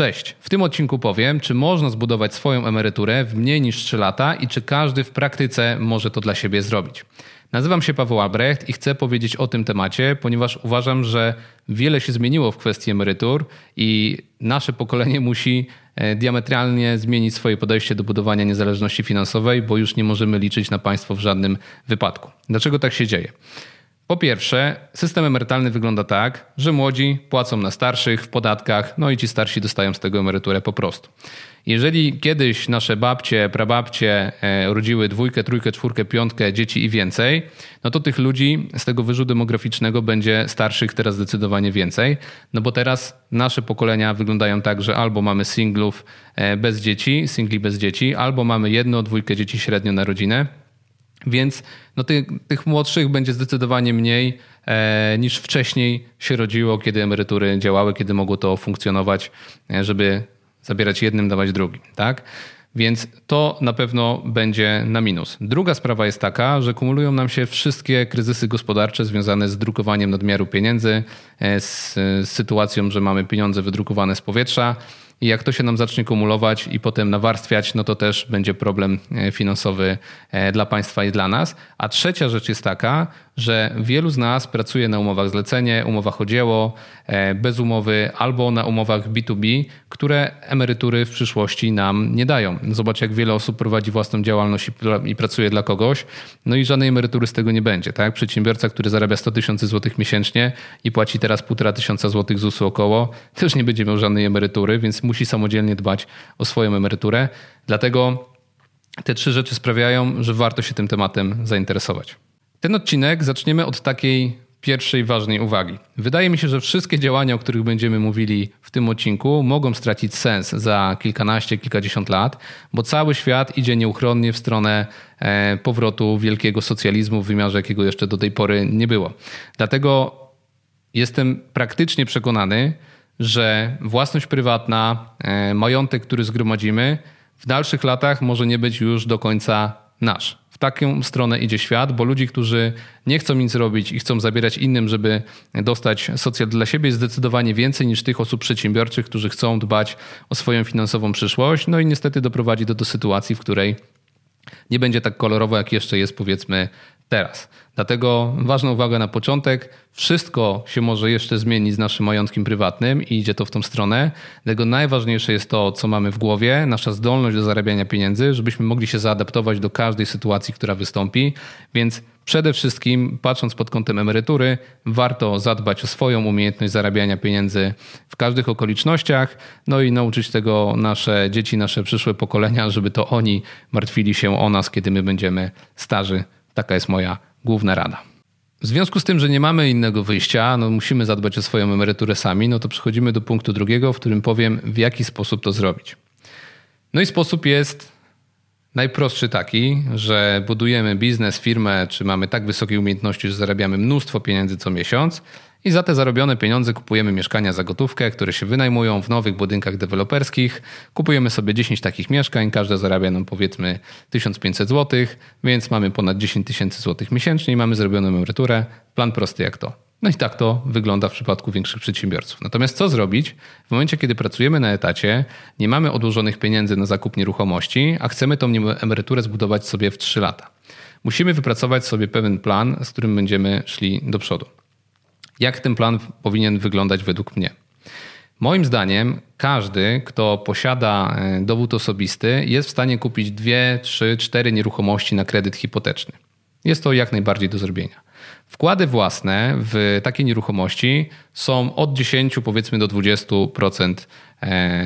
Cześć. W tym odcinku powiem, czy można zbudować swoją emeryturę w mniej niż 3 lata i czy każdy w praktyce może to dla siebie zrobić. Nazywam się Paweł Albrecht i chcę powiedzieć o tym temacie, ponieważ uważam, że wiele się zmieniło w kwestii emerytur i nasze pokolenie musi e, diametralnie zmienić swoje podejście do budowania niezależności finansowej, bo już nie możemy liczyć na państwo w żadnym wypadku. Dlaczego tak się dzieje? Po pierwsze, system emerytalny wygląda tak, że młodzi płacą na starszych w podatkach, no i ci starsi dostają z tego emeryturę po prostu. Jeżeli kiedyś nasze babcie, prababcie e, rodziły dwójkę, trójkę, czwórkę, piątkę dzieci i więcej, no to tych ludzi z tego wyżu demograficznego będzie starszych teraz zdecydowanie więcej, no bo teraz nasze pokolenia wyglądają tak, że albo mamy singlów e, bez dzieci, singli bez dzieci, albo mamy jedno, dwójkę dzieci średnio na rodzinę, więc no tych, tych młodszych będzie zdecydowanie mniej e, niż wcześniej się rodziło, kiedy emerytury działały, kiedy mogło to funkcjonować, e, żeby zabierać jednym, dawać drugim. Tak? Więc to na pewno będzie na minus. Druga sprawa jest taka, że kumulują nam się wszystkie kryzysy gospodarcze związane z drukowaniem nadmiaru pieniędzy, e, z, z sytuacją, że mamy pieniądze wydrukowane z powietrza i jak to się nam zacznie kumulować i potem nawarstwiać, no to też będzie problem e, finansowy e, dla państwa i dla nas. A trzecia rzecz jest taka, że wielu z nas pracuje na umowach zlecenie, umowach o dzieło, e, bez umowy albo na umowach B2B, które emerytury w przyszłości nam nie dają. Zobacz, jak wiele osób prowadzi własną działalność i pracuje dla kogoś, no i żadnej emerytury z tego nie będzie. Tak? Przedsiębiorca, który zarabia 100 tysięcy złotych miesięcznie i płaci teraz 1,5 tysiąca złotych ZUS-u około, też nie będzie miał żadnej emerytury, więc musi samodzielnie dbać o swoją emeryturę. Dlatego te trzy rzeczy sprawiają, że warto się tym tematem zainteresować. Ten odcinek zaczniemy od takiej pierwszej ważnej uwagi. Wydaje mi się, że wszystkie działania, o których będziemy mówili w tym odcinku, mogą stracić sens za kilkanaście, kilkadziesiąt lat, bo cały świat idzie nieuchronnie w stronę e, powrotu wielkiego socjalizmu w wymiarze, jakiego jeszcze do tej pory nie było. Dlatego jestem praktycznie przekonany, że własność prywatna, e, majątek, który zgromadzimy, w dalszych latach może nie być już do końca nasz. Taką stronę idzie świat, bo ludzi, którzy nie chcą nic robić i chcą zabierać innym, żeby dostać socjal dla siebie, jest zdecydowanie więcej niż tych osób przedsiębiorczych, którzy chcą dbać o swoją finansową przyszłość. No i niestety doprowadzi to do sytuacji, w której nie będzie tak kolorowo, jak jeszcze jest powiedzmy teraz. Dlatego ważna uwaga na początek. Wszystko się może jeszcze zmienić z naszym majątkiem prywatnym i idzie to w tą stronę. Dlatego najważniejsze jest to, co mamy w głowie, nasza zdolność do zarabiania pieniędzy, żebyśmy mogli się zaadaptować do każdej sytuacji, która wystąpi. Więc przede wszystkim, patrząc pod kątem emerytury, warto zadbać o swoją umiejętność zarabiania pieniędzy w każdych okolicznościach, no i nauczyć tego nasze dzieci, nasze przyszłe pokolenia, żeby to oni martwili się o nas, kiedy my będziemy starzy. Taka jest moja główna rada. W związku z tym, że nie mamy innego wyjścia, no musimy zadbać o swoją emeryturę sami, no to przechodzimy do punktu drugiego, w którym powiem, w jaki sposób to zrobić. No i sposób jest najprostszy taki, że budujemy biznes, firmę, czy mamy tak wysokie umiejętności, że zarabiamy mnóstwo pieniędzy co miesiąc i za te zarobione pieniądze kupujemy mieszkania za gotówkę, które się wynajmują w nowych budynkach deweloperskich. Kupujemy sobie 10 takich mieszkań, każde zarabia nam powiedzmy 1500 zł, więc mamy ponad 10 tysięcy złotych miesięcznie i mamy zrobioną emeryturę. Plan prosty jak to. No i tak to wygląda w przypadku większych przedsiębiorców. Natomiast co zrobić w momencie, kiedy pracujemy na etacie, nie mamy odłożonych pieniędzy na zakup nieruchomości, a chcemy tą emeryturę zbudować sobie w 3 lata? Musimy wypracować sobie pewien plan, z którym będziemy szli do przodu. Jak ten plan powinien wyglądać według mnie? Moim zdaniem każdy, kto posiada e, dowód osobisty, jest w stanie kupić dwie, trzy, cztery nieruchomości na kredyt hipoteczny. Jest to jak najbardziej do zrobienia. Wkłady własne w takie nieruchomości są od 10 powiedzmy do 20% e,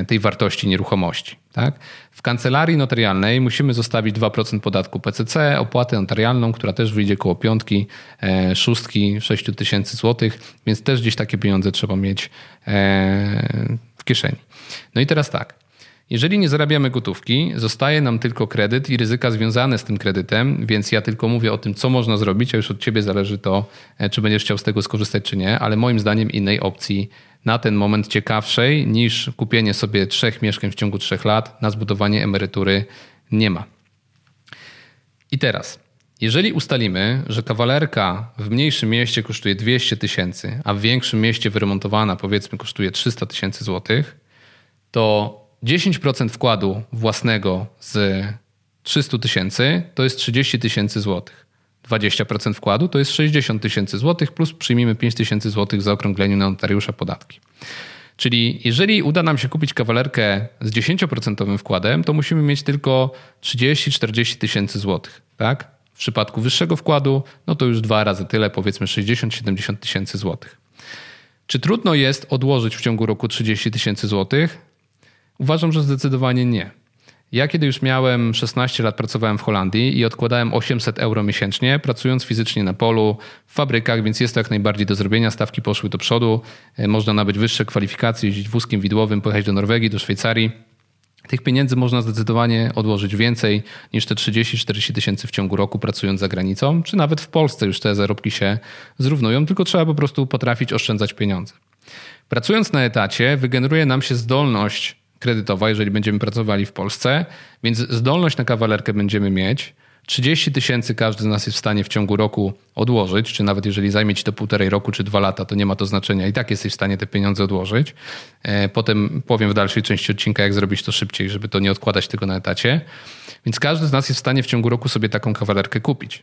tej wartości nieruchomości. Tak? W kancelarii notarialnej musimy zostawić 2% podatku PCC, opłatę notarialną, która też wyjdzie koło piątki, e, szóstki, 6 tysięcy złotych, więc też gdzieś takie pieniądze trzeba mieć e, w kieszeni. No i teraz tak. Jeżeli nie zarabiamy gotówki, zostaje nam tylko kredyt i ryzyka związane z tym kredytem, więc ja tylko mówię o tym, co można zrobić, a już od ciebie zależy to, e, czy będziesz chciał z tego skorzystać, czy nie, ale moim zdaniem innej opcji na ten moment ciekawszej niż kupienie sobie trzech mieszkań w ciągu trzech lat na zbudowanie emerytury nie ma. I teraz, jeżeli ustalimy, że kawalerka w mniejszym mieście kosztuje 200 tysięcy, a w większym mieście wyremontowana powiedzmy kosztuje 300 tysięcy złotych, to 10% wkładu własnego z 300 tysięcy to jest 30 tysięcy złotych. 20% wkładu to jest 60 tysięcy złotych, plus przyjmijmy 5 tysięcy złotych za okrągleniu na notariusza podatki. Czyli jeżeli uda nam się kupić kawalerkę z 10% wkładem, to musimy mieć tylko 30-40 tysięcy złotych. Tak? W przypadku wyższego wkładu, no to już dwa razy tyle, powiedzmy 60-70 tysięcy złotych. Czy trudno jest odłożyć w ciągu roku 30 tysięcy złotych? Uważam, że zdecydowanie nie. Ja kiedy już miałem 16 lat, pracowałem w Holandii i odkładałem 800 euro miesięcznie, pracując fizycznie na polu, w fabrykach, więc jest to jak najbardziej do zrobienia. Stawki poszły do przodu. E, można nabyć wyższe kwalifikacje, jeździć wózkiem widłowym, pojechać do Norwegii, do Szwajcarii. Tych pieniędzy można zdecydowanie odłożyć więcej niż te 30-40 tysięcy w ciągu roku pracując za granicą, czy nawet w Polsce już te zarobki się zrównują, tylko trzeba po prostu potrafić oszczędzać pieniądze. Pracując na etacie wygeneruje nam się zdolność kredytowa, jeżeli będziemy pracowali w Polsce, więc zdolność na kawalerkę będziemy mieć. 30 tysięcy każdy z nas jest w stanie w ciągu roku odłożyć, czy nawet jeżeli zajmie ci to półtorej roku czy dwa lata, to nie ma to znaczenia. I tak jesteś w stanie te pieniądze odłożyć. E, potem powiem w dalszej części odcinka, jak zrobić to szybciej, żeby to nie odkładać tego na etacie. Więc każdy z nas jest w stanie w ciągu roku sobie taką kawalerkę kupić.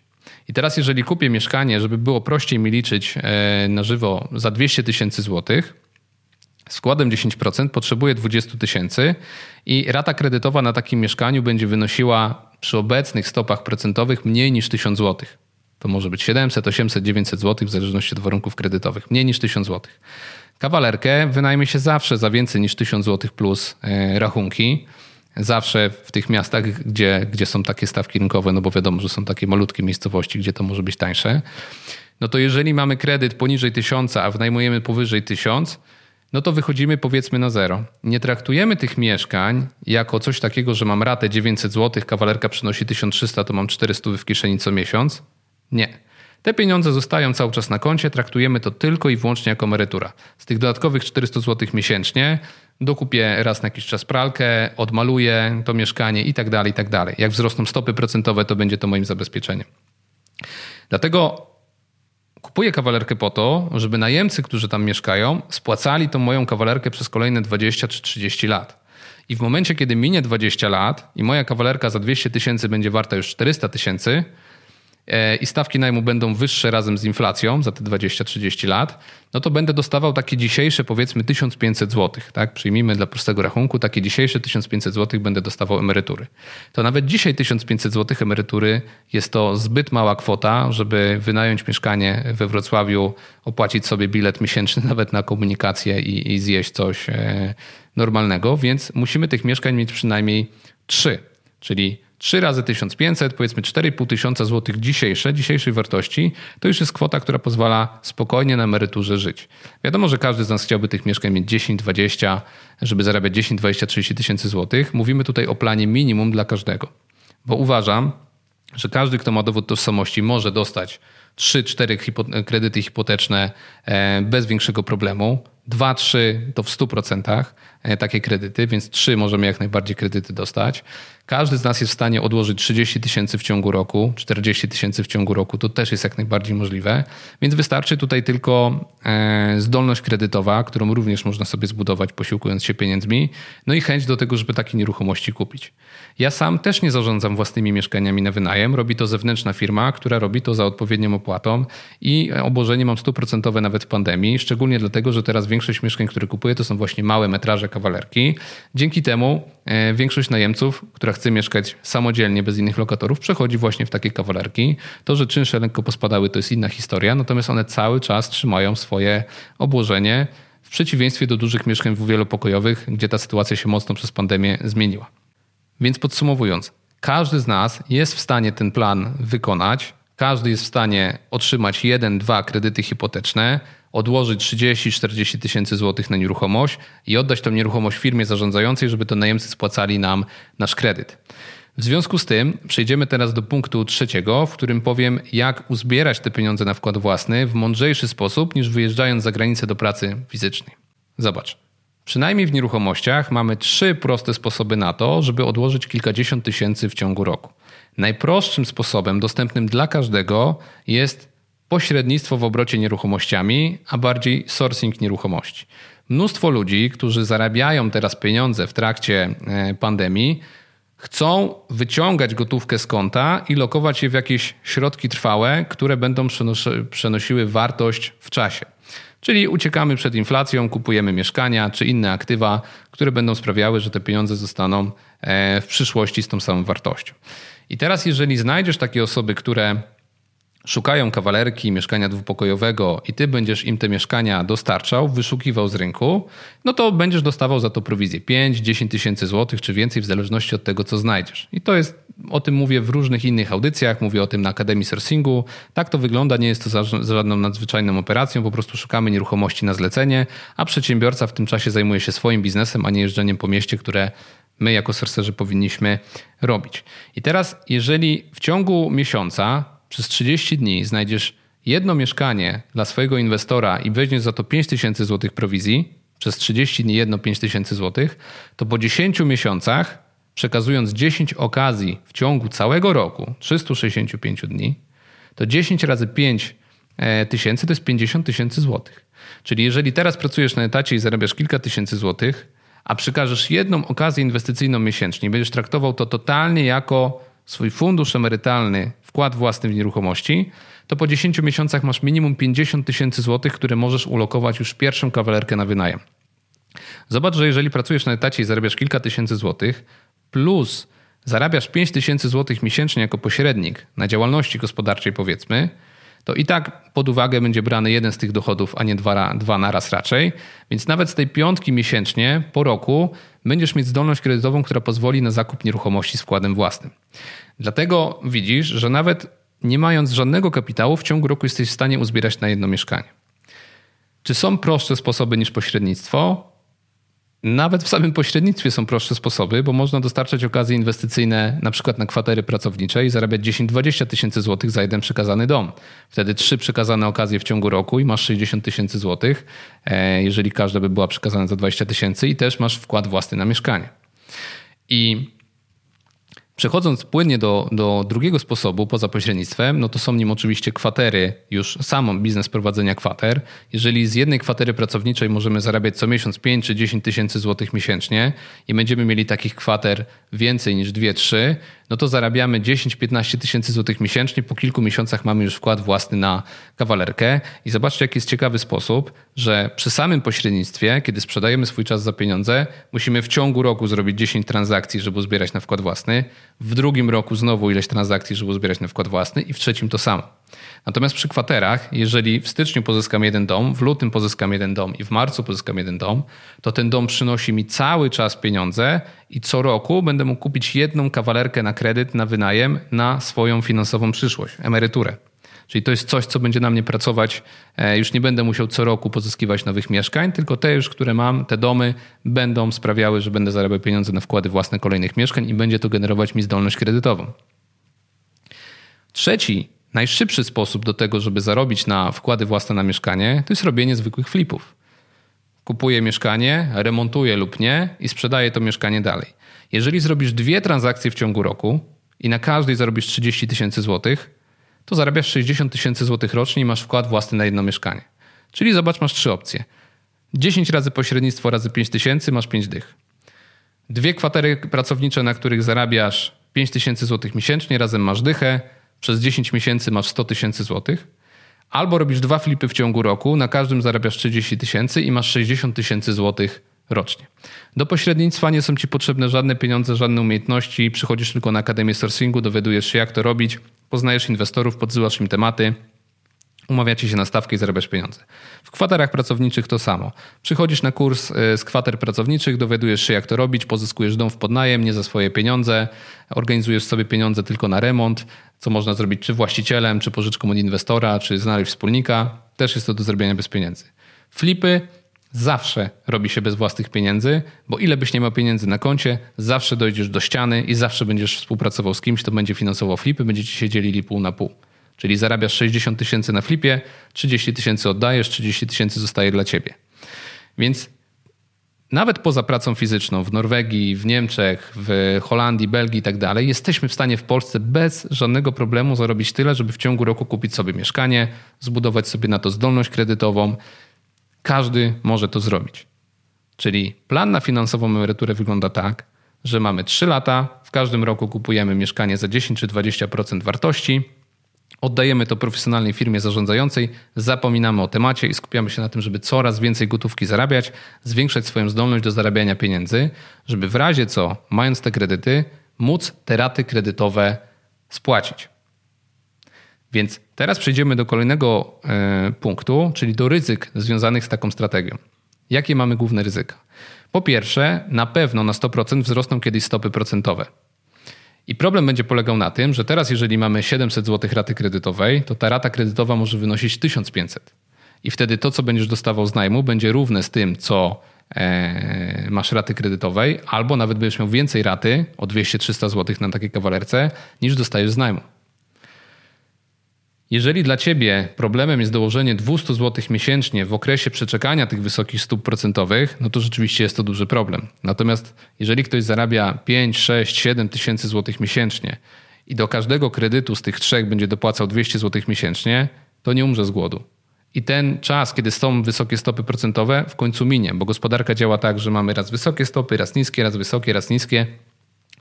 I teraz, jeżeli kupię mieszkanie, żeby było prościej mi liczyć e, na żywo za 200 tysięcy złotych, z wkładem 10% potrzebuje 20 tysięcy i rata kredytowa na takim mieszkaniu będzie wynosiła przy obecnych stopach procentowych mniej niż 1000 zł. To może być 700, 800, 900 zł w zależności od warunków kredytowych. Mniej niż 1000 zł. Kawalerkę wynajmie się zawsze za więcej niż 1000 zł plus e, rachunki. Zawsze w tych miastach, gdzie, gdzie są takie stawki rynkowe, no bo wiadomo, że są takie malutkie miejscowości, gdzie to może być tańsze. No to jeżeli mamy kredyt poniżej 1000, a wynajmujemy powyżej 1000, no to wychodzimy powiedzmy na zero. Nie traktujemy tych mieszkań jako coś takiego, że mam ratę 900 zł, kawalerka przynosi 1300, to mam 400 w kieszeni co miesiąc. Nie. Te pieniądze zostają cały czas na koncie, traktujemy to tylko i wyłącznie jako emerytura. Z tych dodatkowych 400 zł miesięcznie dokupię raz na jakiś czas pralkę, odmaluję to mieszkanie i tak dalej, i tak dalej. Jak wzrosną stopy procentowe, to będzie to moim zabezpieczeniem. Dlatego Kupuję kawalerkę po to, żeby najemcy, którzy tam mieszkają, spłacali tą moją kawalerkę przez kolejne 20 czy 30 lat. I w momencie, kiedy minie 20 lat i moja kawalerka za 200 tysięcy będzie warta już 400 tysięcy, i stawki najmu będą wyższe razem z inflacją za te 20-30 lat, no to będę dostawał takie dzisiejsze powiedzmy 1500 zł. Tak? Przyjmijmy dla prostego rachunku, takie dzisiejsze 1500 zł będę dostawał emerytury. To nawet dzisiaj 1500 zł emerytury jest to zbyt mała kwota, żeby wynająć mieszkanie we Wrocławiu, opłacić sobie bilet miesięczny nawet na komunikację i, i zjeść coś e, normalnego, więc musimy tych mieszkań mieć przynajmniej trzy, czyli 3 razy 1500, powiedzmy 4,5 tysiąca złotych dzisiejsze, dzisiejszej wartości, to już jest kwota, która pozwala spokojnie na emeryturze żyć. Wiadomo, że każdy z nas chciałby tych mieszkań mieć 10, 20, żeby zarabiać 10, 20, 30 tysięcy złotych. Mówimy tutaj o planie minimum dla każdego. Bo uważam, że każdy, kto ma dowód tożsamości, może dostać 3-4 kredyty hipoteczne e, bez większego problemu. 2-3 to w 100% e, takie kredyty, więc 3 możemy jak najbardziej kredyty dostać. Każdy z nas jest w stanie odłożyć 30 tysięcy w ciągu roku, 40 tysięcy w ciągu roku, to też jest jak najbardziej możliwe, więc wystarczy tutaj tylko e, zdolność kredytowa, którą również można sobie zbudować posiłkując się pieniędzmi, no i chęć do tego, żeby takie nieruchomości kupić. Ja sam też nie zarządzam własnymi mieszkaniami na wynajem, robi to zewnętrzna firma, która robi to za odpowiednią opłatą i obłożenie mam stuprocentowe nawet w pandemii, szczególnie dlatego, że teraz większość mieszkań, które kupuję, to są właśnie małe metraże kawalerki. Dzięki temu e, większość najemców, która chce mieszkać samodzielnie, bez innych lokatorów, przechodzi właśnie w takie kawalerki. To, że czynsze lekko pospadały, to jest inna historia, natomiast one cały czas trzymają swoje obłożenie w przeciwieństwie do dużych mieszkań wielopokojowych, gdzie ta sytuacja się mocno przez pandemię zmieniła. Więc podsumowując, każdy z nas jest w stanie ten plan wykonać, każdy jest w stanie otrzymać jeden, dwa kredyty hipoteczne, odłożyć 30-40 tysięcy złotych na nieruchomość i oddać tę nieruchomość firmie zarządzającej, żeby to najemcy spłacali nam nasz kredyt. W związku z tym przejdziemy teraz do punktu trzeciego, w którym powiem, jak uzbierać te pieniądze na wkład własny w mądrzejszy sposób niż wyjeżdżając za granicę do pracy fizycznej. Zobacz. Przynajmniej w nieruchomościach mamy trzy proste sposoby na to, żeby odłożyć kilkadziesiąt tysięcy w ciągu roku. Najprostszym sposobem, dostępnym dla każdego, jest pośrednictwo w obrocie nieruchomościami, a bardziej sourcing nieruchomości. Mnóstwo ludzi, którzy zarabiają teraz pieniądze w trakcie e, pandemii, chcą wyciągać gotówkę z konta i lokować je w jakieś środki trwałe, które będą przenosiły wartość w czasie. Czyli uciekamy przed inflacją, kupujemy mieszkania czy inne aktywa, które będą sprawiały, że te pieniądze zostaną e, w przyszłości z tą samą wartością. I teraz, jeżeli znajdziesz takie osoby, które szukają kawalerki, mieszkania dwupokojowego i ty będziesz im te mieszkania dostarczał, wyszukiwał z rynku, no to będziesz dostawał za to prowizję 5-10 tysięcy złotych czy więcej w zależności od tego, co znajdziesz. I to jest, o tym mówię w różnych innych audycjach, mówię o tym na Akademii Sourcingu. Tak to wygląda, nie jest to za, żadną nadzwyczajną operacją, po prostu szukamy nieruchomości na zlecenie, a przedsiębiorca w tym czasie zajmuje się swoim biznesem, a nie jeżdżeniem po mieście, które my jako sorcerzy powinniśmy robić. I teraz, jeżeli w ciągu miesiąca przez 30 dni znajdziesz jedno mieszkanie dla swojego inwestora i weźmiesz za to 5000 zł prowizji, przez 30 dni jedno 5000 zł, to po 10 miesiącach, przekazując 10 okazji w ciągu całego roku, 365 dni, to 10 razy 5 e, tysięcy to jest 50 tysięcy złotych. Czyli jeżeli teraz pracujesz na etacie i zarabiasz kilka tysięcy złotych, a przekażesz jedną okazję inwestycyjną miesięcznie, będziesz traktował to totalnie jako swój fundusz emerytalny, wkład własny w nieruchomości, to po 10 miesiącach masz minimum 50 tysięcy złotych, które możesz ulokować już pierwszą kawalerkę na wynajem. Zobacz, że jeżeli pracujesz na etacie i zarabiasz kilka tysięcy złotych, plus zarabiasz 5 tysięcy złotych miesięcznie jako pośrednik na działalności gospodarczej, powiedzmy, to i tak pod uwagę będzie brany jeden z tych dochodów, a nie dwa, dwa naraz raczej. Więc nawet z tej piątki miesięcznie po roku będziesz mieć zdolność kredytową, która pozwoli na zakup nieruchomości z wkładem własnym. Dlatego widzisz, że nawet nie mając żadnego kapitału, w ciągu roku jesteś w stanie uzbierać na jedno mieszkanie. Czy są prostsze sposoby niż pośrednictwo? Nawet w samym pośrednictwie są prostsze sposoby, bo można dostarczać okazje inwestycyjne na przykład na kwatery pracownicze i zarabiać 10-20 tysięcy złotych za jeden przekazany dom. Wtedy trzy przekazane okazje w ciągu roku i masz 60 tysięcy złotych, e, jeżeli każda by była przekazana za 20 tysięcy i też masz wkład własny na mieszkanie. I Przechodząc płynnie do, do drugiego sposobu poza pośrednictwem, no to są nim oczywiście kwatery, już samo biznes prowadzenia kwater. Jeżeli z jednej kwatery pracowniczej możemy zarabiać co miesiąc 5 czy 10 tysięcy złotych miesięcznie i będziemy mieli takich kwater więcej niż 2-3, no to zarabiamy 10-15 tysięcy złotych miesięcznie. Po kilku miesiącach mamy już wkład własny na kawalerkę. I zobaczcie, jaki jest ciekawy sposób, że przy samym pośrednictwie, kiedy sprzedajemy swój czas za pieniądze, musimy w ciągu roku zrobić 10 transakcji, żeby uzbierać na wkład własny. W drugim roku znowu ileś transakcji, żeby uzbierać na wkład własny i w trzecim to samo. Natomiast przy kwaterach, jeżeli w styczniu pozyskam jeden dom, w lutym pozyskam jeden dom i w marcu pozyskam jeden dom, to ten dom przynosi mi cały czas pieniądze i co roku będę mógł kupić jedną kawalerkę na kredyt, na wynajem, na swoją finansową przyszłość, emeryturę. Czyli to jest coś, co będzie na mnie pracować. E, już nie będę musiał co roku pozyskiwać nowych mieszkań, tylko te już, które mam, te domy będą sprawiały, że będę zarabiał pieniądze na wkłady własne kolejnych mieszkań i będzie to generować mi zdolność kredytową. Trzeci najszybszy sposób do tego, żeby zarobić na wkłady własne na mieszkanie, to jest robienie zwykłych flipów. Kupuję mieszkanie, remontuję lub nie i sprzedaję to mieszkanie dalej. Jeżeli zrobisz dwie transakcje w ciągu roku i na każdej zarobisz 30 tysięcy złotych, to zarabiasz 60 tysięcy złotych rocznie i masz wkład własny na jedno mieszkanie. Czyli zobacz, masz trzy opcje. 10 razy pośrednictwo razy 5 tysięcy, masz 5 dych. Dwie kwatery pracownicze, na których zarabiasz 5 tysięcy złotych miesięcznie, razem masz dychę, przez 10 miesięcy masz 100 tysięcy złotych, albo robisz dwa flipy w ciągu roku, na każdym zarabiasz 30 tysięcy i masz 60 tysięcy złotych rocznie. Do pośrednictwa nie są ci potrzebne żadne pieniądze, żadne umiejętności, przychodzisz tylko na Akademię Sourcingu, dowiadujesz się jak to robić, poznajesz inwestorów, podsyłasz im tematy, umawiacie się na stawkę i zarabiasz pieniądze. W kwaterach pracowniczych to samo. Przychodzisz na kurs e, z kwater pracowniczych, dowiadujesz się jak to robić, pozyskujesz dom w podnajem, nie za swoje pieniądze, organizujesz sobie pieniądze tylko na remont, co można zrobić czy właścicielem, czy pożyczką od inwestora, czy znaleźć wspólnika. Też jest to do zrobienia bez pieniędzy. Flipy zawsze robi się bez własnych pieniędzy, bo ile byś nie miał pieniędzy na koncie, zawsze dojdziesz do ściany i zawsze będziesz współpracował z kimś, kto będzie finansował flipy, będziecie się dzielili pół na pół. Czyli zarabiasz 60 tysięcy na flipie, 30 tysięcy oddajesz, 30 tysięcy zostaje dla ciebie. Więc nawet poza pracą fizyczną w Norwegii, w Niemczech, w Holandii, Belgii i tak dalej, jesteśmy w stanie w Polsce bez żadnego problemu zarobić tyle, żeby w ciągu roku kupić sobie mieszkanie, zbudować sobie na to zdolność kredytową. Każdy może to zrobić. Czyli plan na finansową emeryturę wygląda tak, że mamy 3 lata, w każdym roku kupujemy mieszkanie za 10 czy 20% wartości, oddajemy to profesjonalnej firmie zarządzającej, zapominamy o temacie i skupiamy się na tym, żeby coraz więcej gotówki zarabiać, zwiększać swoją zdolność do zarabiania pieniędzy, żeby w razie co, mając te kredyty, móc te raty kredytowe spłacić. Więc teraz przejdziemy do kolejnego e, punktu, czyli do ryzyk związanych z taką strategią. Jakie mamy główne ryzyka? Po pierwsze, na pewno na 100% wzrosną kiedyś stopy procentowe. I problem będzie polegał na tym, że teraz, jeżeli mamy 700 zł raty kredytowej, to ta rata kredytowa może wynosić 1500. I wtedy to, co będziesz dostawał z najmu, będzie równe z tym, co e, masz raty kredytowej, albo nawet będziesz miał więcej raty o 200-300 zł na takiej kawalerce, niż dostajesz z najmu. Jeżeli dla Ciebie problemem jest dołożenie 200 zł miesięcznie w okresie przeczekania tych wysokich stóp procentowych, no to rzeczywiście jest to duży problem. Natomiast jeżeli ktoś zarabia 5, 6, 7 tysięcy złotych miesięcznie i do każdego kredytu z tych trzech będzie dopłacał 200 zł miesięcznie, to nie umrze z głodu. I ten czas, kiedy są wysokie stopy procentowe, w końcu minie, bo gospodarka działa tak, że mamy raz wysokie stopy, raz niskie, raz wysokie, raz niskie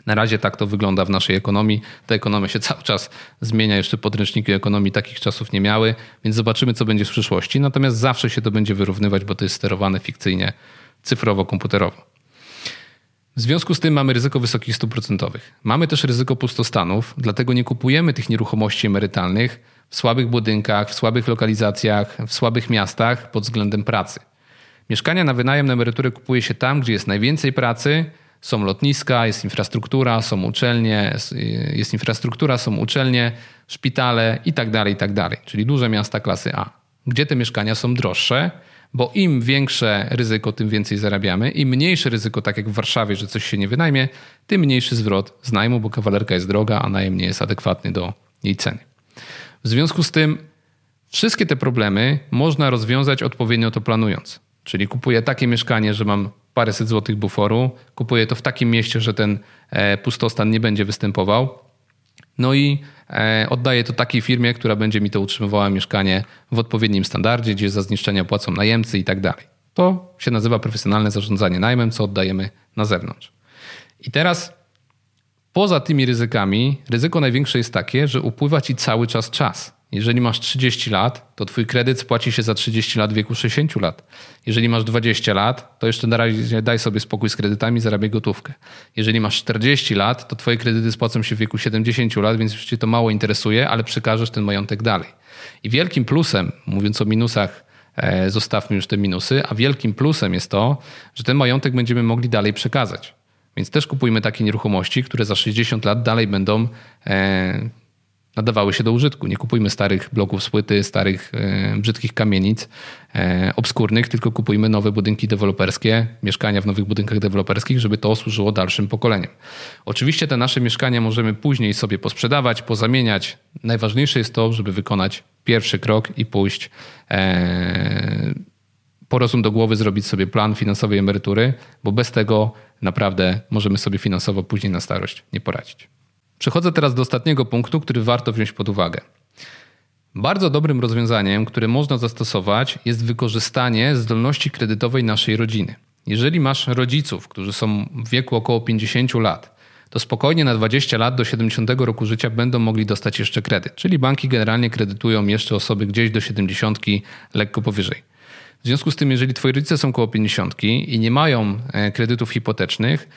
na razie tak to wygląda w naszej ekonomii. Ta ekonomia się cały czas zmienia, jeszcze podręczniki ekonomii takich czasów nie miały, więc zobaczymy, co będzie w przyszłości. Natomiast zawsze się to będzie wyrównywać, bo to jest sterowane fikcyjnie, cyfrowo-komputerowo. W związku z tym mamy ryzyko wysokich stóp procentowych. Mamy też ryzyko pustostanów, dlatego nie kupujemy tych nieruchomości emerytalnych w słabych budynkach, w słabych lokalizacjach, w słabych miastach pod względem pracy. Mieszkania na wynajem na emeryturę kupuje się tam, gdzie jest najwięcej pracy, są lotniska, jest infrastruktura, są uczelnie, jest infrastruktura, są uczelnie, szpitale i tak dalej, i tak dalej. Czyli duże miasta klasy A, gdzie te mieszkania są droższe, bo im większe ryzyko, tym więcej zarabiamy. Im mniejsze ryzyko, tak jak w Warszawie, że coś się nie wynajmie, tym mniejszy zwrot z najmu, bo kawalerka jest droga, a najem nie jest adekwatny do jej ceny. W związku z tym wszystkie te problemy można rozwiązać odpowiednio to planując. Czyli kupuję takie mieszkanie, że mam paręset złotych buforu, kupuję to w takim mieście, że ten e, pustostan nie będzie występował. No i e, oddaję to takiej firmie, która będzie mi to utrzymywała mieszkanie w odpowiednim standardzie, gdzie za zniszczenia płacą najemcy i tak dalej. To się nazywa profesjonalne zarządzanie najmem, co oddajemy na zewnątrz. I teraz poza tymi ryzykami, ryzyko największe jest takie, że upływa ci cały czas czas. Jeżeli masz 30 lat, to twój kredyt spłaci się za 30 lat w wieku 60 lat. Jeżeli masz 20 lat, to jeszcze na razie daj sobie spokój z kredytami, zarabiaj gotówkę. Jeżeli masz 40 lat, to twoje kredyty spłacą się w wieku 70 lat, więc już cię to mało interesuje, ale przekażesz ten majątek dalej. I wielkim plusem, mówiąc o minusach, e, zostawmy już te minusy, a wielkim plusem jest to, że ten majątek będziemy mogli dalej przekazać. Więc też kupujmy takie nieruchomości, które za 60 lat dalej będą e, nadawały się do użytku. Nie kupujmy starych bloków z płyty, starych e, brzydkich kamienic e, obskurnych, tylko kupujmy nowe budynki deweloperskie, mieszkania w nowych budynkach deweloperskich, żeby to służyło dalszym pokoleniom. Oczywiście te nasze mieszkania możemy później sobie posprzedawać, pozamieniać. Najważniejsze jest to, żeby wykonać pierwszy krok i pójść e, po rozum do głowy, zrobić sobie plan finansowej emerytury, bo bez tego naprawdę możemy sobie finansowo później na starość nie poradzić. Przechodzę teraz do ostatniego punktu, który warto wziąć pod uwagę. Bardzo dobrym rozwiązaniem, które można zastosować, jest wykorzystanie zdolności kredytowej naszej rodziny. Jeżeli masz rodziców, którzy są w wieku około 50 lat, to spokojnie na 20 lat do 70 roku życia będą mogli dostać jeszcze kredyt. Czyli banki generalnie kredytują jeszcze osoby gdzieś do 70, lekko powyżej. W związku z tym, jeżeli twoi rodzice są około 50 i nie mają e, kredytów hipotecznych,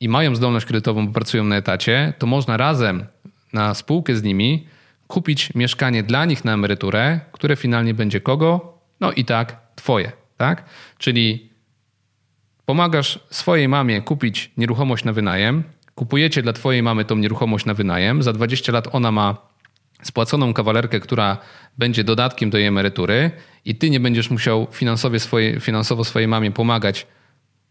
i mają zdolność kredytową, bo pracują na etacie, to można razem na spółkę z nimi kupić mieszkanie dla nich na emeryturę, które finalnie będzie kogo? No i tak, twoje, tak? Czyli pomagasz swojej mamie kupić nieruchomość na wynajem, kupujecie dla twojej mamy tą nieruchomość na wynajem, za 20 lat ona ma spłaconą kawalerkę, która będzie dodatkiem do jej emerytury i ty nie będziesz musiał finansowo swojej, finansowo swojej mamie pomagać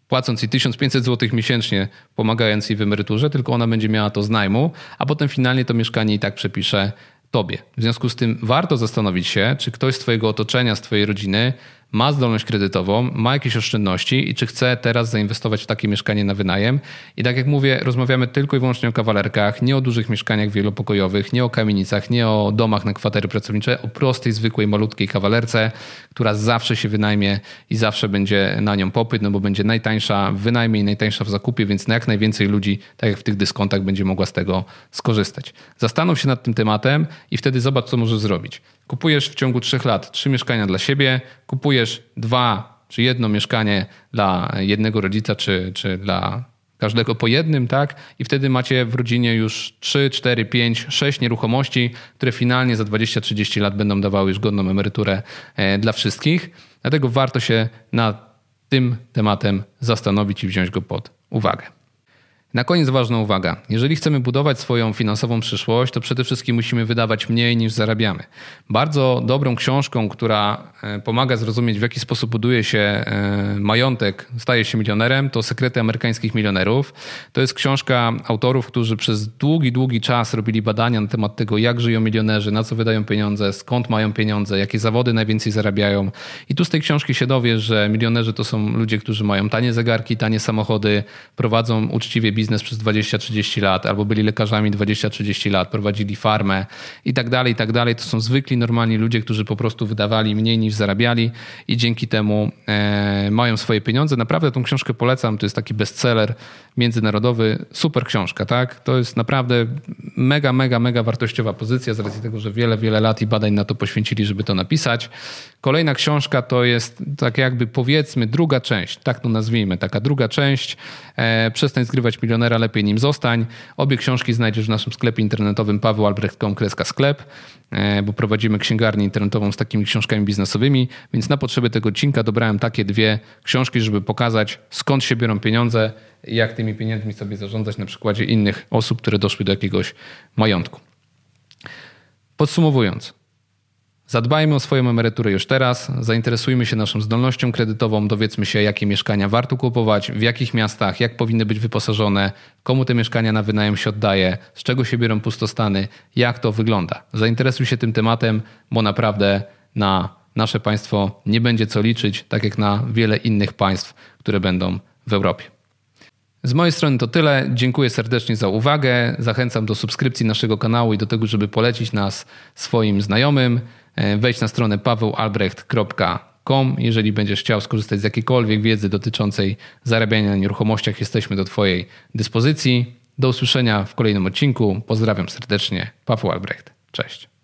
płacąc jej 1500 zł miesięcznie, pomagając jej w emeryturze, tylko ona będzie miała to z najmu, a potem finalnie to mieszkanie i tak przepisze tobie. W związku z tym warto zastanowić się, czy ktoś z twojego otoczenia, z twojej rodziny ma zdolność kredytową, ma jakieś oszczędności i czy chce teraz zainwestować w takie mieszkanie na wynajem. I tak jak mówię, rozmawiamy tylko i wyłącznie o kawalerkach, nie o dużych mieszkaniach wielopokojowych, nie o kamienicach, nie o domach na kwatery pracownicze, o prostej, zwykłej, malutkiej kawalerce, która zawsze się wynajmie i zawsze będzie na nią popyt, no bo będzie najtańsza w wynajmie i najtańsza w zakupie, więc na jak najwięcej ludzi, tak jak w tych dyskontach, będzie mogła z tego skorzystać. Zastanów się nad tym tematem i wtedy zobacz, co możesz zrobić. Kupujesz w ciągu trzech lat trzy mieszkania dla siebie, kupujesz dwa czy jedno mieszkanie dla jednego rodzica, czy, czy dla każdego po jednym, tak? I wtedy macie w rodzinie już 3, 4, 5, 6 nieruchomości, które finalnie za 20-30 lat będą dawały już godną emeryturę e, dla wszystkich. Dlatego warto się nad tym tematem zastanowić i wziąć go pod uwagę. Na koniec ważna uwaga. Jeżeli chcemy budować swoją finansową przyszłość, to przede wszystkim musimy wydawać mniej niż zarabiamy. Bardzo dobrą książką, która e, pomaga zrozumieć, w jaki sposób buduje się e, majątek, staje się milionerem, to Sekrety amerykańskich milionerów. To jest książka autorów, którzy przez długi, długi czas robili badania na temat tego, jak żyją milionerzy, na co wydają pieniądze, skąd mają pieniądze, jakie zawody najwięcej zarabiają. I tu z tej książki się dowiesz, że milionerzy to są ludzie, którzy mają tanie zegarki, tanie samochody, prowadzą uczciwie biznes biznes przez 20-30 lat, albo byli lekarzami 20-30 lat, prowadzili farmę i tak dalej, i tak dalej. To są zwykli, normalni ludzie, którzy po prostu wydawali mniej niż zarabiali i dzięki temu e, mają swoje pieniądze. Naprawdę tą książkę polecam, to jest taki bestseller międzynarodowy, super książka, tak? To jest naprawdę mega, mega, mega wartościowa pozycja z racji tego, że wiele, wiele lat i badań na to poświęcili, żeby to napisać. Kolejna książka to jest tak jakby powiedzmy druga część, tak to nazwijmy, taka druga część. E, Przestań zgrywać milionera, lepiej nim zostań. Obie książki znajdziesz w naszym sklepie internetowym pawełalbrecht.com sklep, e, bo prowadzimy księgarnię internetową z takimi książkami biznesowymi, więc na potrzeby tego odcinka dobrałem takie dwie książki, żeby pokazać skąd się biorą pieniądze i jak tymi pieniędzmi sobie zarządzać na przykładzie innych osób, które doszły do jakiegoś majątku. Podsumowując, Zadbajmy o swoją emeryturę już teraz, zainteresujmy się naszą zdolnością kredytową, dowiedzmy się, jakie mieszkania warto kupować, w jakich miastach, jak powinny być wyposażone, komu te mieszkania na wynajem się oddaje, z czego się biorą pustostany, jak to wygląda. Zainteresuj się tym tematem, bo naprawdę na nasze państwo nie będzie co liczyć, tak jak na wiele innych państw, które będą w Europie. Z mojej strony to tyle. Dziękuję serdecznie za uwagę. Zachęcam do subskrypcji naszego kanału i do tego, żeby polecić nas swoim znajomym. E, wejdź na stronę pawełalbrecht.com. Jeżeli będziesz chciał skorzystać z jakiejkolwiek wiedzy dotyczącej zarabiania na nieruchomościach, jesteśmy do Twojej dyspozycji. Do usłyszenia w kolejnym odcinku. Pozdrawiam serdecznie. Paweł Albrecht. Cześć.